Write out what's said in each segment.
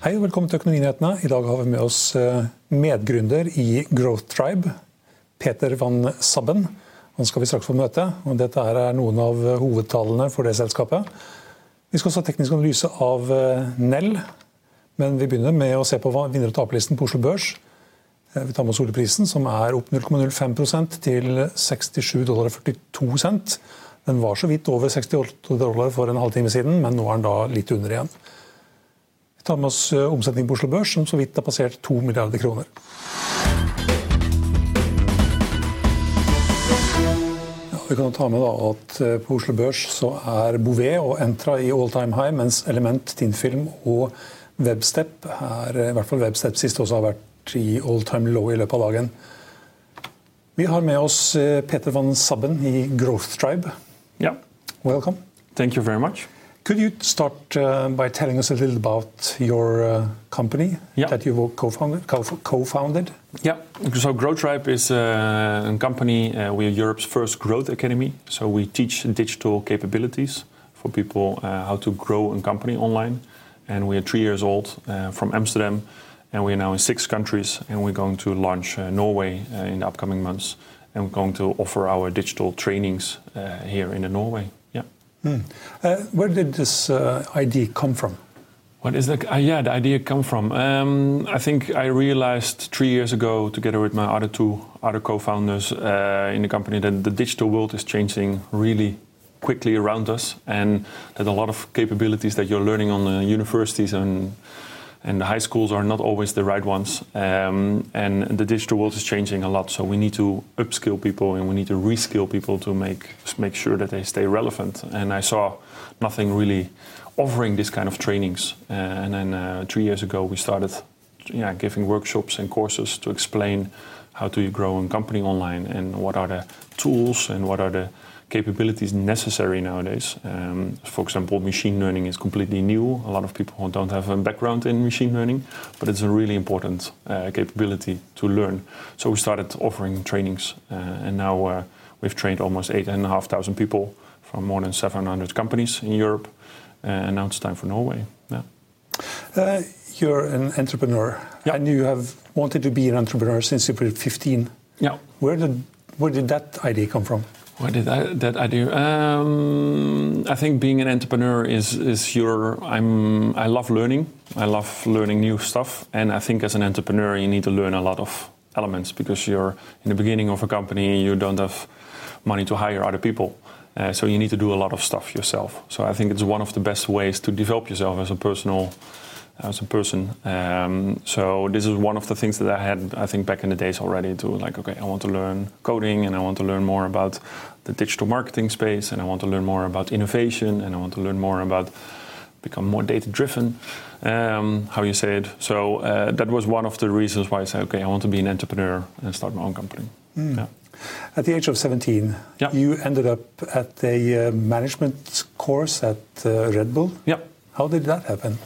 Hei og velkommen til Økonominyhetene. I dag har vi med oss eh, medgründer i Growth Tribe, Peter van Sabben. Han skal vi straks få møte. og Dette er noen av hovedtallene for det selskapet. Vi skal også ha teknisk analyse av eh, Nell, men vi begynner med å se på vinner- og taperlisten på Oslo Børs. Eh, vi tar med oss oljeprisen, som er opp 0,05% til 67,42 dollar. Den var så vidt over 68 dollar for en halvtime siden, men nå er den da litt under igjen. Vi tar med oss eh, omsetning på Oslo Børs, som så vidt har passert 2 milliarder kroner. Ja, vi kan ta med at eh, På Oslo Børs så er Bouvet og Entra i all time high, mens Element, Tinfilm og Webstep er, i hvert fall Webstep sist også har vært i all time low i løpet av dagen. Vi har med oss eh, Peter van Sabben i Growth Tribe. Yeah, Welcome. thank you very much. Could you start uh, by telling us a little about your uh, company that you co-founded? co- Co-founded? Yeah, so Growth Tribe is uh, a company. Uh, we are Europe's first growth academy. So we teach digital capabilities for people uh, how to grow a company online. And we are three years old uh, from Amsterdam, and we are now in six countries. And we're going to launch uh, Norway uh, in the upcoming months. And we're going to offer our digital trainings uh, here in the Norway. Yeah. Uh, where did this uh, idea come from? What is the uh, yeah the idea come from? Um, I think I realized three years ago, together with my other two other co-founders uh, in the company, that the digital world is changing really quickly around us, and that a lot of capabilities that you're learning on the universities and and the high schools are not always the right ones. Um, and the digital world is changing a lot, so we need to upskill people and we need to reskill people to make make sure that they stay relevant. And I saw nothing really offering this kind of trainings. Uh, and then uh, three years ago, we started yeah, giving workshops and courses to explain how do you grow a company online and what are the tools and what are the capabilities necessary nowadays. Um, for example, machine learning is completely new. A lot of people don't have a background in machine learning, but it's a really important uh, capability to learn. So we started offering trainings, uh, and now uh, we've trained almost eight and a half thousand people from more than 700 companies in Europe. Uh, and now it's time for Norway. Yeah. Uh, you're an entrepreneur, Yeah. and you have wanted to be an entrepreneur since you were 15. Yeah. Where did where did that idea come from? Where did I, that idea? Um, I think being an entrepreneur is is your. I'm. I love learning. I love learning new stuff, and I think as an entrepreneur, you need to learn a lot of elements because you're in the beginning of a company. You don't have money to hire other people, uh, so you need to do a lot of stuff yourself. So I think it's one of the best ways to develop yourself as a personal as a person. Um, so this is one of the things that I had, I think, back in the days already. To like, okay, I want to learn coding, and I want to learn more about the digital marketing space, and I want to learn more about innovation, and I want to learn more about become more data driven. Um, how you say it. So uh, that was one of the reasons why I said, okay, I want to be an entrepreneur and start my own company. Yeah. At the age of 17, Yeah. you ended up at a uh, management course at uh, Red Bull. Yeah. How did that happen?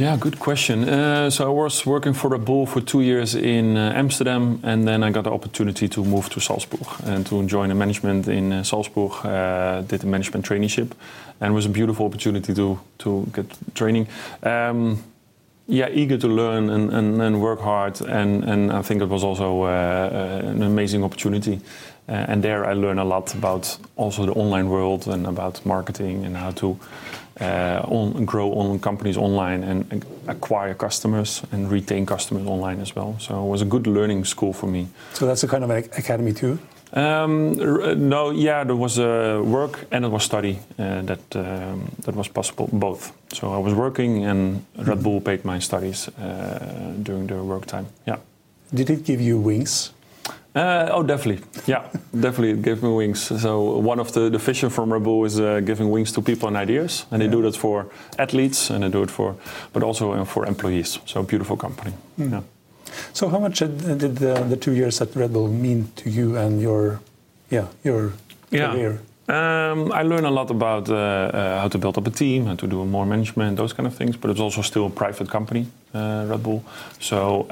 Yeah, good question. Uh, so I was working for Red Bull for two years in uh, Amsterdam, and then I got the opportunity to move to Salzburg and to join the management in uh, Salzburg. Uh, did a management traineeship, and it was a beautiful opportunity to to get training. Um, yeah, eager to learn and, and, and work hard. And, and I think it was also uh, uh, an amazing opportunity. Uh, and there I learned a lot about also the online world and about marketing and how to uh, on, grow on companies online and acquire customers and retain customers online as well. So it was a good learning school for me. So that's a kind of an academy too? Um, no, yeah, there was uh, work and it was study uh, that um, that was possible both. So I was working and Red Bull paid my studies uh, during the work time. Yeah. Did it give you wings? Uh, oh, definitely. Yeah, definitely. It gave me wings. So one of the, the vision from Red Bull is uh, giving wings to people and ideas, and they yeah. do that for athletes and they do it for, but also uh, for employees. So beautiful company. Mm. Yeah. So how much did the, the, two years at Red Bull mean to you and your, yeah, your yeah. career? Um, I learned a lot about uh, uh, how to build up a team, how to do more management, those kind of things. But it's also still a private company, uh, Red Bull. So,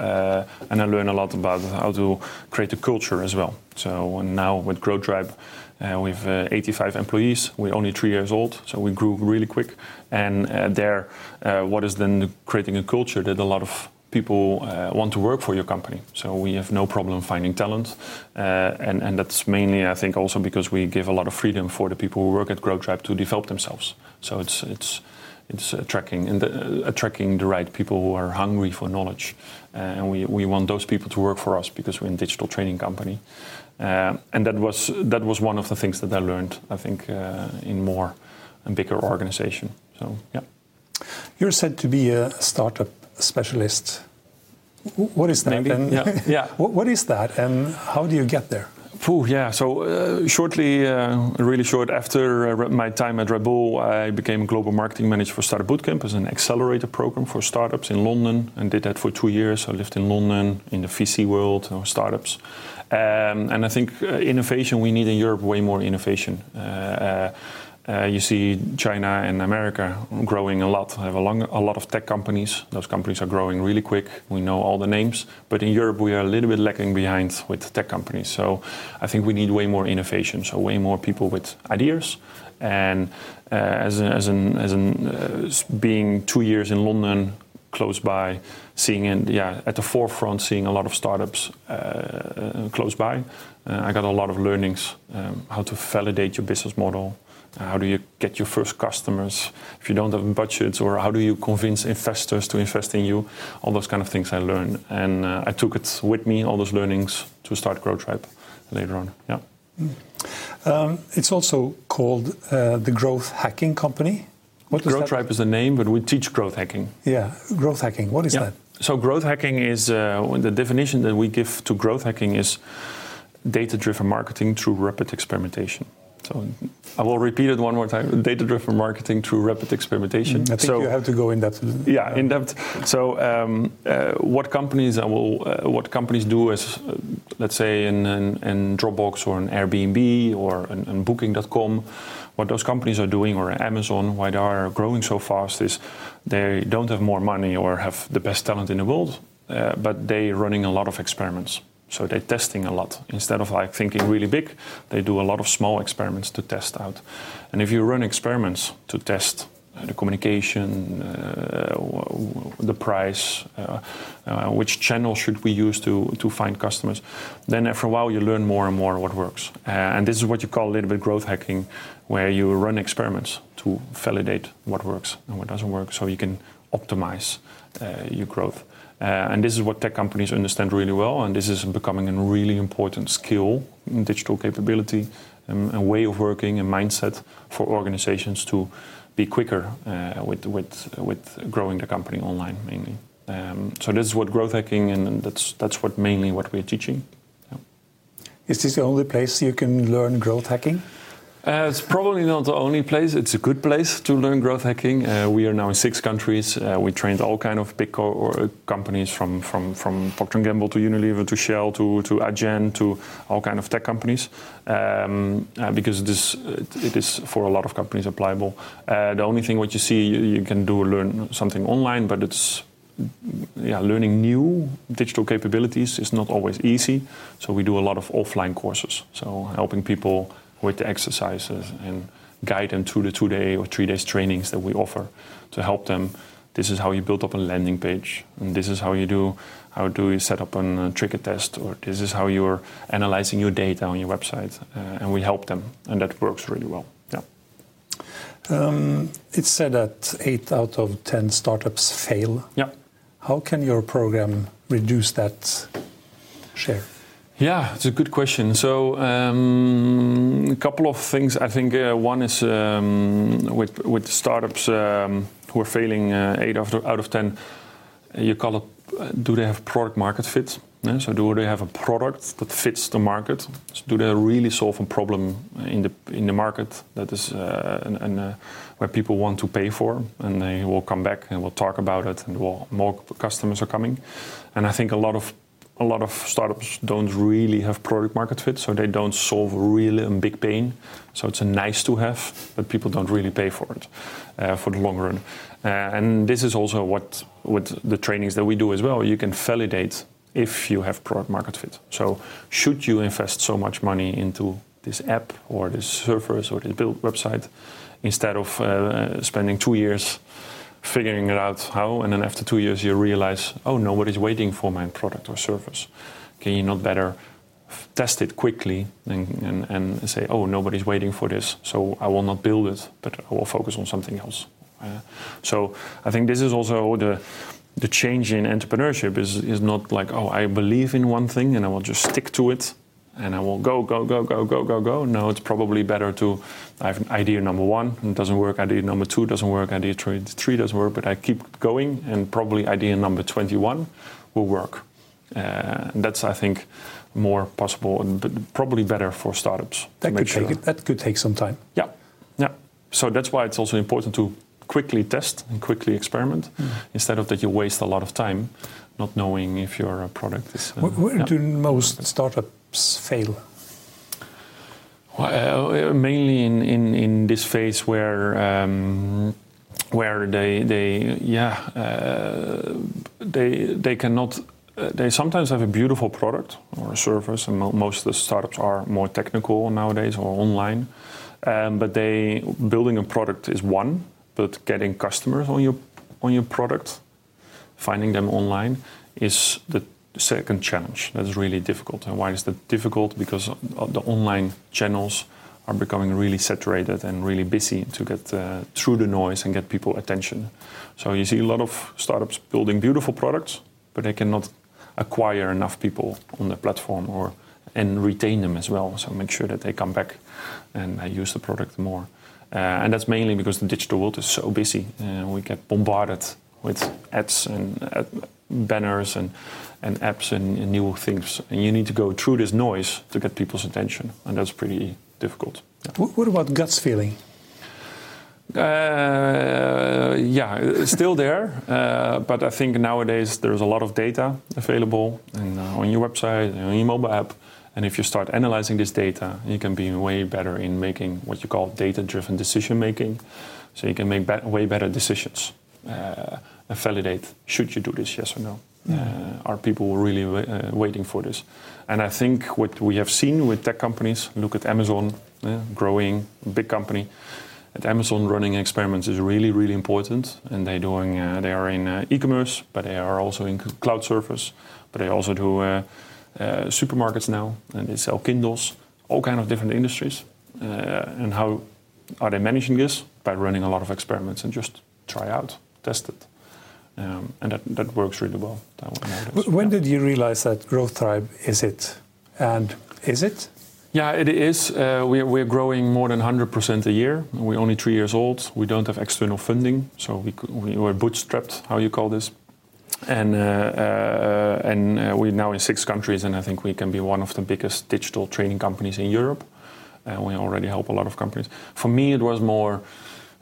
and I learned a lot about how to create a culture as well. So now with Growth Tribe, we have uh, 85 employees. We're only three years old, so we grew really quick. And there, what is then creating a culture that a lot of people uh, want to work for your company. So we have no problem finding talent, uh, and and that's mainly I think also because we give a lot of freedom for the people who work at Growth Tribe to develop themselves. So it's it's it's attracting and uh, attracting the right people who are hungry for knowledge, uh, and we we want those people to work for us because we're a digital training company, uh, and that was that was one of the things that I learned I think uh, in more and bigger organization. So yeah. You're said to be a startup specialist. What is that? Maybe, and yeah. yeah. what is that, and how do you get there? Pooh, yeah. So uh, shortly, uh, really short after uh, my time at Red Bull, I became a global marketing manager for Startup Bootcamp as an accelerator program for startups in London, and did that for two years. I lived in London in the VC world, or startups, um, and I think uh, innovation we need in Europe way more innovation. Uh, uh, uh, you see China and America growing a lot, have a, long, a, lot of tech companies. Those companies are growing really quick. We know all the names. But in Europe, we are a little bit lagging behind with tech companies. So I think we need way more innovation. So, way more people with ideas. And uh, as, as, an, as an, uh, being two years in London, close by, seeing in, yeah, at the forefront, seeing a lot of startups uh, close by, uh, I got a lot of learnings um, how to validate your business model how do you get your first customers if you don't have budgets? Or how do you convince investors to invest in you? All those kind of things I learned. And uh, I took it with me, all those learnings, to start Growth Tribe later on. Yeah. Um, it's also called uh, the Growth Hacking Company. What Growth Tribe is the name, but we teach growth hacking. Yeah, growth hacking. What is yeah. that? So growth hacking is uh, the definition that we give to growth hacking is data-driven marketing through rapid experimentation. So I will repeat it one more time: data-driven marketing through rapid experimentation. I think so, you have to go in depth. Yeah, in depth. So um, uh, what companies I will, uh, what companies do is, uh, let's say, in, in, in, Dropbox or an Airbnb or in, in Booking.com. What those companies are doing, or Amazon, why they are growing so fast, is they don't have more money or have the best talent in the world, uh, but they're running a lot of experiments. So they're testing a lot. Instead of like thinking really big, they do a lot of small experiments to test out. And if you run experiments to test uh, the communication, uh, the price, uh, uh, which channel should we use to, to find customers, then after a while you learn more and more what works. Uh, and this is what you call a little bit growth hacking, where you run experiments to validate what works and what doesn't work so you can optimize uh, your growth. Uh, and this is what tech companies understand really well, and this is becoming a really important skill, in digital capability, um, a way of working, a mindset for organizations to be quicker uh, with, with, with growing the company online mainly. Um, so this is what growth hacking, and that's that's what mainly what we're teaching. Yeah. Is this the only place you can learn growth hacking? Uh, it's probably not the only place. It's a good place to learn growth hacking. Uh, we are now in six countries. Uh, we trained all kind of big co- uh, companies from from from Procter Gamble to Unilever to Shell to to Adyen to all kind of tech companies um, uh, because it is it is for a lot of companies applicable. Uh, the only thing what you see you, you can do learn something online, but it's yeah, learning new digital capabilities is not always easy. So we do a lot of offline courses. So helping people with the exercises and guide them through the two day or three days trainings that we offer to help them this is how you build up a landing page, and this is how you do how do you set up a uh, trigger test, or this is how you're analyzing your data on your website, uh, and we help them, and that works really well. Yeah. Um, it's said that eight out of ten startups fail. Yeah. How can your program reduce that share? Yeah, it's a good question. So um, a couple of things. I think uh, one is um, with with startups um, who are failing uh, eight out of, out of ten. You call it. Uh, do they have product market fit? Yeah, so do they have a product that fits the market? So do they really solve a problem in the in the market that is uh, and, uh, where people want to pay for, and they will come back and we'll talk about it, and will, more customers are coming. And I think a lot of a lot of startups don't really have product market fit, so they don't solve really a big pain. So it's a nice to have, but people don't really pay for it uh, for the long run. Uh, and this is also what with the trainings that we do as well. You can validate if you have product market fit. So should you invest so much money into this app or this service or this build website instead of uh, spending two years figuring it out how, and then after two years you realize, oh, nobody's waiting for my product or service. Can you not better test it quickly and, and, and say, oh, nobody's waiting for this, so I will not build it, but I will focus on something else. Uh, so I think this is also the the change in entrepreneurship is is not like oh I believe in one thing and I will just stick to it and I will go, go, go, go, go, go, go. No, it's probably better to I have an idea number one, it doesn't work, idea number two doesn't work, idea three, three doesn't work, but I keep going, and probably idea number 21 will work. Uh, and that's, I think, more possible and probably better for startups. That, could sure. take, that could take some time. Yeah, yeah. So that's why it's also important to quickly test and quickly experiment mm. instead of that you waste a lot of time not knowing if your product is. Uh, where, where yeah. do most startups fail? Well, uh, mainly in, in, in this phase where um, where they they yeah uh, they they cannot uh, they sometimes have a beautiful product or a service, and mo most of the startups are more technical nowadays or online. Um, but they building a product is one, but getting customers on your on your product, finding them online is the second challenge. That is really difficult. And why is that difficult? Because the online channels are becoming really saturated and really busy to get uh, through the noise and get people attention. So you see a lot of startups building beautiful products, but they cannot acquire enough people on the platform or and retain them as well. So make sure that they come back and uh, use the product more. Uh, and that's mainly because the digital world is so busy. Uh, we get bombarded with ads and uh, banners and, and apps and, and, new things. And you need to go through this noise to get people's attention, and that's pretty difficult. Yeah. What about guts feeling? Uh, yeah, still there, uh, but I think nowadays there's a lot of data available and, uh, on your website, on your mobile app, and if you start analyzing this data, you can be way better in making what you call data-driven decision making. So you can make be way better decisions. Uh, validate should you do this, yes or no. Yeah. Uh, are people really uh, waiting for this? And I think what we have seen with tech companies, look at Amazon, growing, big company. At Amazon, running experiments is really, really important, and they doing uh, they are in uh, e-commerce, but they are also in cloud service, but they also do uh, supermarkets now, and they sell Kindles, all kind of different industries. and how are they managing this? By running a lot of experiments and just try out, test it. Um, and that, that works really well. When did you realize that Growth Tribe is it? And is it? Yeah, it is. Uh, we're, we're growing more than 100% a year. We're only three years old. We don't have external funding, so we, we were bootstrapped, how you call this. And, uh, uh, and uh, we're now in six countries, and I think we can be one of the biggest digital training companies in Europe. And we already help a lot of companies. For me, it was more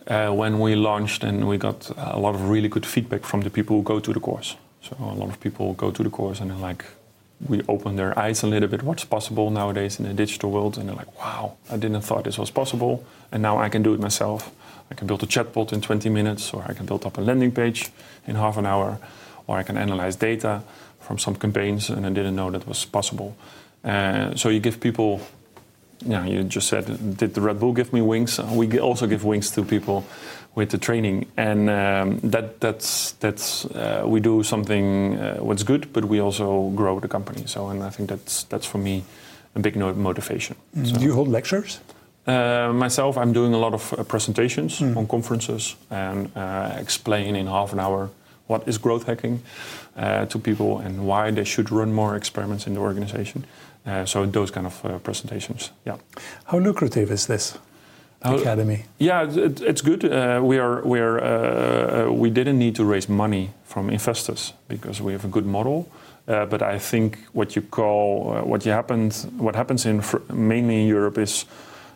uh, when we launched, and we got a lot of really good feedback from the people who go to the course. So a lot of people go to the course and they're like, we open their eyes a little bit what's possible nowadays in the digital world, and they're like, wow, I didn't thought this was possible, and now I can do it myself. I can build a chatbot in 20 minutes, or I can build up a landing page in half an hour, or I can analyze data from some campaigns, and I didn't know that was possible. Uh, so you give people yeah, you just said, did the Red Bull give me wings? We also give wings to people with the training, and um, that that's that's uh, we do something uh, what's good, but we also grow the company. So, and I think that's that's for me a big motivation. Mm. So. Do you hold lectures? Uh, myself, I'm doing a lot of uh, presentations mm. on conferences and uh, explain in half an hour what is growth hacking uh, to people and why they should run more experiments in the organization. Uh, so those kind of uh, presentations, yeah. How lucrative is this? Academy. Yeah, it, it's good. we are we are we didn't need to raise money from investors because we have a good model. but I think what you call what you happened what happens in mainly in Europe is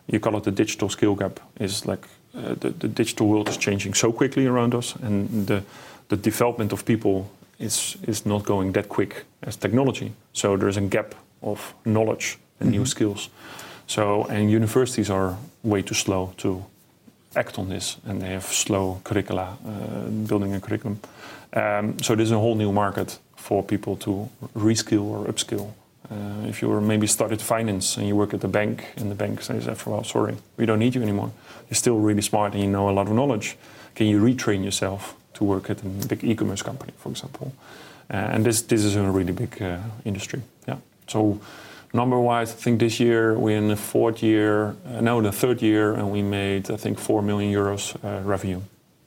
you call it the digital skill gap. Is like uh, the, the digital world is changing so quickly around us, and the the development of people is is not going that quick as technology. So there's a gap of knowledge and mm-hmm. new skills. So and universities are way too slow to act on this, and they have slow curricula, uh, building a curriculum. Um, so there's a whole new market for people to reskill or upskill uh, if you were maybe started finance and you work at the bank, and the bank says after a while, sorry, we don't need you anymore. You're still really smart and you know a lot of knowledge. Can you retrain yourself to work at a big e-commerce company, for example? Uh, and this this is a really big uh, industry. Yeah. So number-wise, I think this year we're in the fourth year, uh, no, the third year, and we made I think four million euros uh, revenue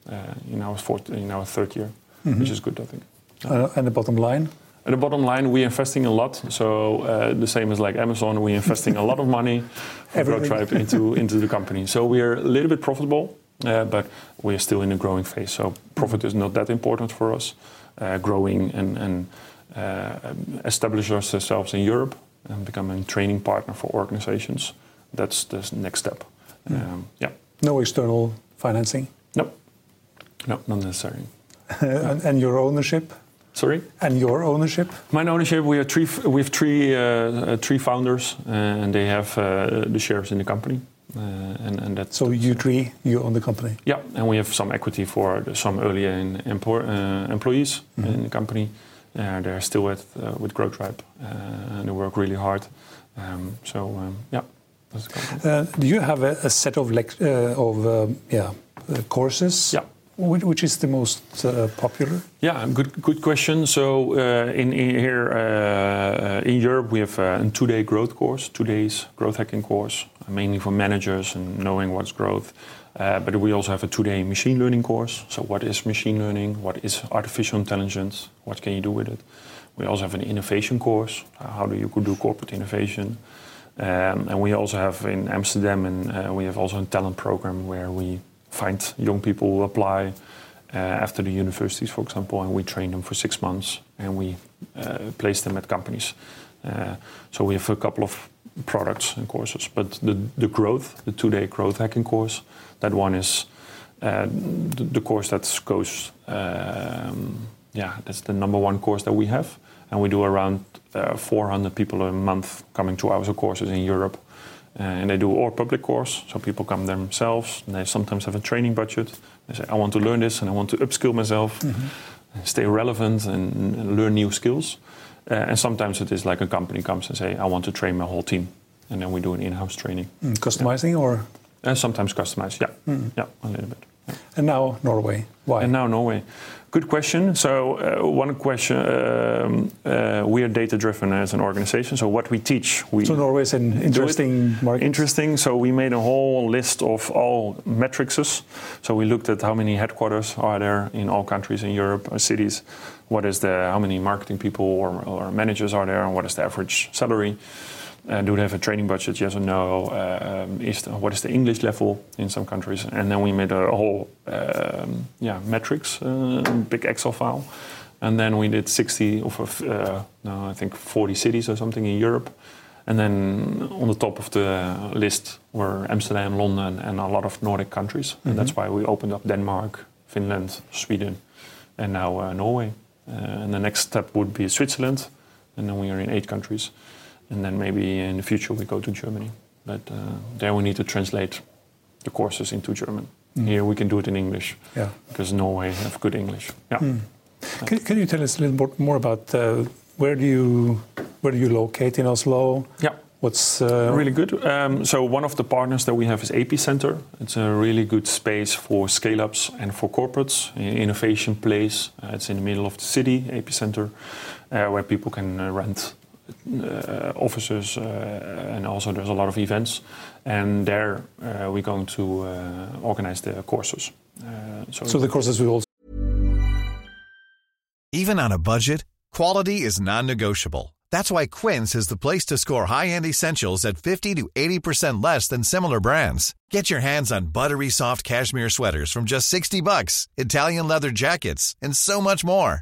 uh, in our fourth, in our third year, mm-hmm. which is good, I think. Yeah. and the bottom line? At the bottom line, we're investing a lot. So uh, the same as like Amazon, we're investing a lot of money from Growth Tribe into into the company. So we are a little bit profitable, but we are still in a growing phase. So profit is not that important for us. Uh, growing and, and uh, establish ourselves in Europe and becoming a training partner for organizations. That's the next step. Mm. Um, yeah. No external financing. No. No, not necessary. and, your ownership? Sorry. And your ownership? My ownership. We have three. We have three uh, uh three founders, uh, and they have uh, the shares in the company. Uh, and, and so you three, you own the company. Yeah, and we have some equity for some earlier in, uh, employees mm -hmm. in the company. they're still with with Growth Tribe, and they work really hard. Um, so um, yeah. do you have a, a set of of yeah courses? Yeah. Which is the most uh, popular? Yeah, good good question. So uh, in, in, here uh, in Europe, we have a two-day growth course, two days growth hacking course, mainly for managers and knowing what's growth. Uh, but we also have a two-day machine learning course. So what is machine learning? What is artificial intelligence? What can you do with it? We also have an innovation course. How do you do corporate innovation? Um, and we also have in Amsterdam, and uh, we have also a talent program where we find young people who apply uh, after the universities, for example, and we train them for six months and we uh, place them at companies. Uh, so we have a couple of products and courses, but the, the growth, the two-day growth hacking course, that one is uh, the, the, course that goes, um, yeah, that's the number one course that we have, and we do around uh, 400 people a month coming to our courses in Europe. Uh, and they do or public course, so people come themselves. And they sometimes have a training budget. They say, I want to learn this and I want to upskill myself, mm-hmm. stay relevant and, and, learn new skills. Uh, and sometimes it is like a company comes and say, I want to train my whole team. And then we do an in-house training. Mm, customizing yeah. or? Uh, sometimes customized, yeah. Mm. Yeah, a little bit. Yeah. And now Norway. Why? And now Norway. Good question. So uh, one question: um, uh, we are data-driven as an organization. So what we teach, we so Norway is an interesting market. Interesting. So we made a whole list of all metrics. So we looked at how many headquarters are there in all countries in Europe, or cities. What is the how many marketing people or, or managers are there, and what is the average salary? Uh, do they have a training budget? Yes or no? Uh, um, is the, what is the English level in some countries? And then we made a whole um, yeah metrics, uh, big Excel file, and then we did 60 of uh, no, I think 40 cities or something in Europe. And then on the top of the list were Amsterdam, London, and a lot of Nordic countries. Mm-hmm. And that's why we opened up Denmark, Finland, Sweden, and now uh, Norway. Uh, and the next step would be Switzerland, and then we are in eight countries and then maybe in the future we go to Germany. But uh, there we need to translate the courses into German. Mm. Here we can do it in English yeah. because Norway have good English. Yeah. Mm. Can, can, you tell us a little bit more about uh, where do you where do you locate in Oslo? Yeah. What's uh, really good? Um, so one of the partners that we have is Epicenter. It's a really good space for scale-ups and for corporates. Innovation place. Uh, it's in the middle of the city, Epicenter, uh, where people can uh, rent Uh, offices, uh, and also there's a lot of events. And there uh, we're going to uh, organize the courses. so, so the courses will also. Even on a budget, quality is non-negotiable. That's why Quince is the place to score high-end essentials at 50 to 80% less than similar brands. Get your hands on buttery soft cashmere sweaters from just 60 bucks, Italian leather jackets, and so much more.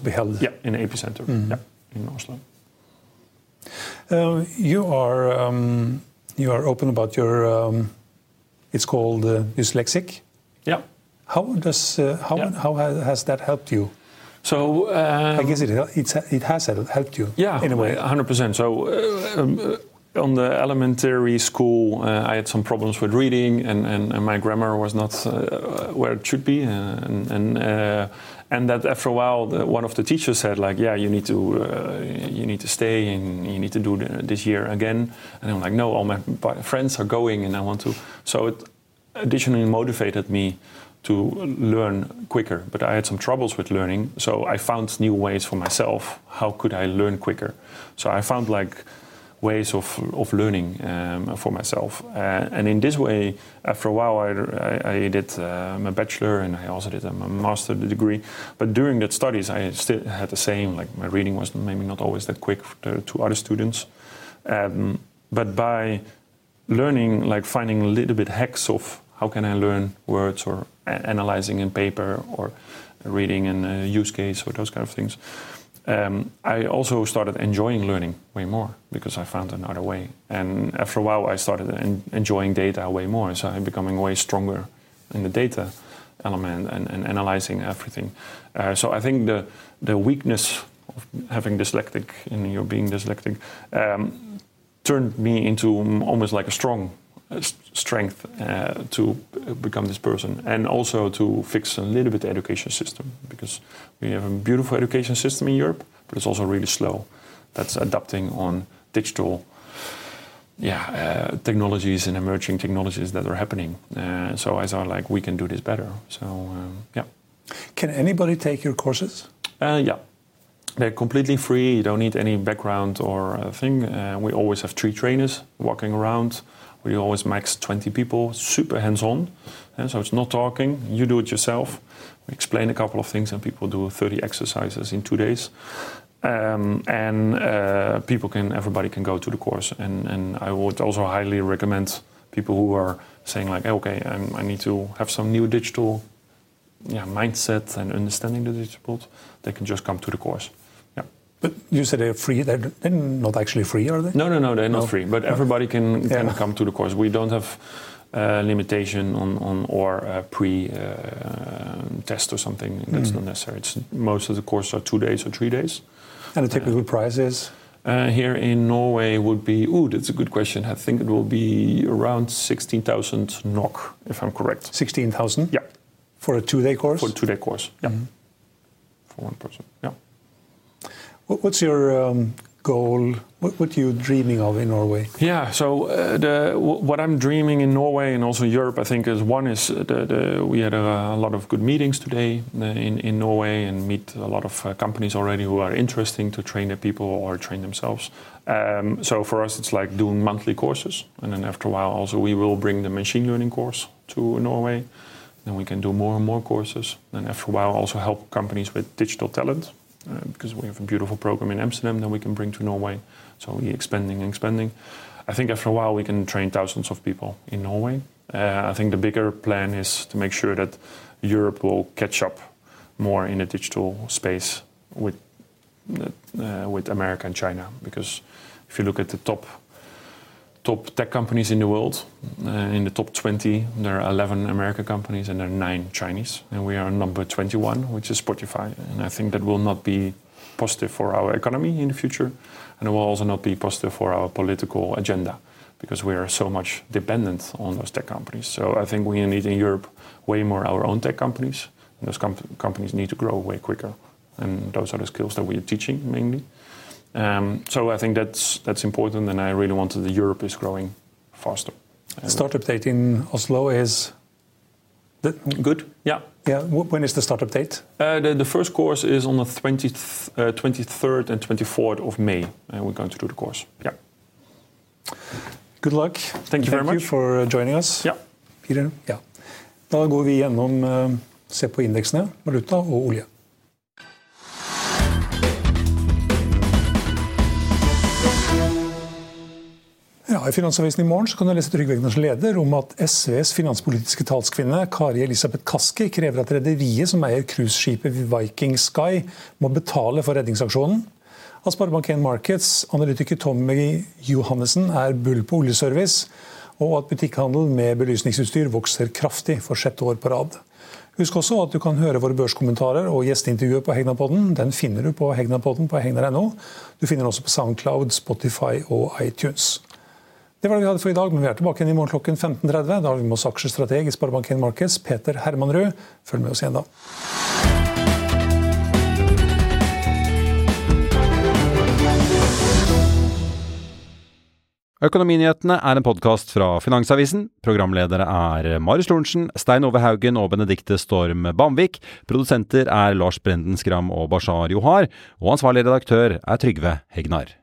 To be held? Yeah, in the epicenter. Mm. Yeah, in Oslo. Uh, you are um, you are open about your. Um, it's called uh, dyslexic. Yeah. How does uh, how yeah. how has that helped you? So um, I guess it it has helped you. Yeah, in a way, 100%. So. Uh, um, on the elementary school, uh, I had some problems with reading, and, and, and my grammar was not uh, where it should be. And, and and that after a while, the, one of the teachers said, like, yeah, you need to uh, you need to stay and you need to do the, this year again. And I'm like, no, all my friends are going, and I want to. So it additionally motivated me to learn quicker. But I had some troubles with learning, so I found new ways for myself. How could I learn quicker? So I found like ways of, of learning um, for myself. Uh, and in this way, after a while, I, I, I did uh, my bachelor and I also did a master degree. But during that studies, I still had the same, like my reading was maybe not always that quick to, to other students. Um, but by learning, like finding a little bit hacks of how can I learn words or analyzing in paper or reading in a use case or those kind of things, um, I also started enjoying learning way more because I found another way. And after a while, I started en- enjoying data way more. So I'm becoming way stronger in the data element and, and analyzing everything. Uh, so I think the the weakness of having dyslexic and your being dyslexic um, turned me into almost like a strong strength uh, to become this person and also to fix a little bit the education system because we have a beautiful education system in Europe, but it's also really slow. That's adapting on digital yeah, uh, technologies and emerging technologies that are happening. Uh, so I thought like we can do this better. So um, yeah. Can anybody take your courses? Uh, yeah. They're completely free. You don't need any background or thing. Uh, we always have three trainers walking around we always max 20 people, super hands-on. And so it's not talking, you do it yourself. We explain a couple of things and people do 30 exercises in two days. Um, and uh, people can, everybody can go to the course. And, and I would also highly recommend people who are saying like, okay, I'm, i need to have some new digital yeah, mindset and understanding the digital, they can just come to the course. But you said they're free. They're, they're not actually free, are they? No, no, no. They're not free. But everybody can can yeah. come to the course. We don't have uh, limitation on on or uh, pre uh, test or something. That's mm. not necessary. It's, most of the courses are two days or three days. And the typical price is. Uh, here in Norway would be, oh, that's a good question. I think it will be around 16,000 NOK, if I'm correct. 16,000? Yeah. For a two day course? For a two day course, yeah. Mm. For one person, yeah. What's your um, goal? What, what are you dreaming of in Norway? Yeah, so uh, the, what I'm dreaming in Norway and also Europe, I think, is one is the, the, we had a, a, lot of good meetings today uh, in, in Norway and meet a lot of uh, companies already who are interesting to train their people or train themselves. Um, so for us, it's like doing monthly courses, and then after a while, also we will bring the machine learning course to Norway. Then we can do more and more courses. And after a while, also help companies with digital talent uh, because we have a beautiful program in Amsterdam that we can bring to Norway. So we're expanding and expanding. I think after a while we can train thousands of people in Norway. Uh, I think the bigger plan is to make sure that Europe will catch up more in the digital space with uh, with America and China. Because if you look at the top top tech companies in the world, uh, in the top 20, there are 11 American companies and there are nine Chinese, and we are number 21, which is Spotify. And I think that will not be positive for our economy in the future, and it will also not be positive for our political agenda because we are so much dependent on those tech companies. So I think we need in Europe way more our own tech companies, and those com- companies need to grow way quicker. And those are the skills that we are teaching mainly. Um, so I think that's that's important, and I really wanted that the Europe is growing faster. Startup date in Oslo is good. Yeah. Yeah. When is the startup date? Uh, the, the first course is on the 20th, uh, 23rd and 24th of May, and we're going to do the course. Yeah. Good luck. Thank you very much. you for joining us. Yeah. Peter. Ja. Da går vi gjennom, uh, se på indeksene, valuta og olje. Ja, I Finansavisen i morgen kan du lese Trygve Egners leder om at SVs finanspolitiske talskvinne Kari Elisabeth Kaski krever at rederiet som eier cruiseskipet Viking Sky, må betale for redningsaksjonen. At Sparebank1 Markets analytiker Tommy Johannessen er bull på oljeservice, og at butikkhandel med belysningsutstyr vokser kraftig for sjette år på rad. Husk også at du kan høre våre børskommentarer og gjesteintervjuet på Hegnapodden. Den finner du på Hegnapodden på hegnar.no. Du finner den også på Soundcloud, Spotify og iTunes. Det var det vi hadde for i dag, men vi er tilbake igjen i morgen klokken 15.30. Da har vi med oss aksjestrateg i Sparebank1 Markets, Peter Hermanrud. Følg med oss igjen da. Økonominyhetene er en podkast fra Finansavisen. Programledere er Marius Lorentzen, Stein Ove Haugen og Benedikte Storm Bamvik. Produsenter er Lars Brenden Skram og Bashar Johar. Og ansvarlig redaktør er Trygve Hegnar.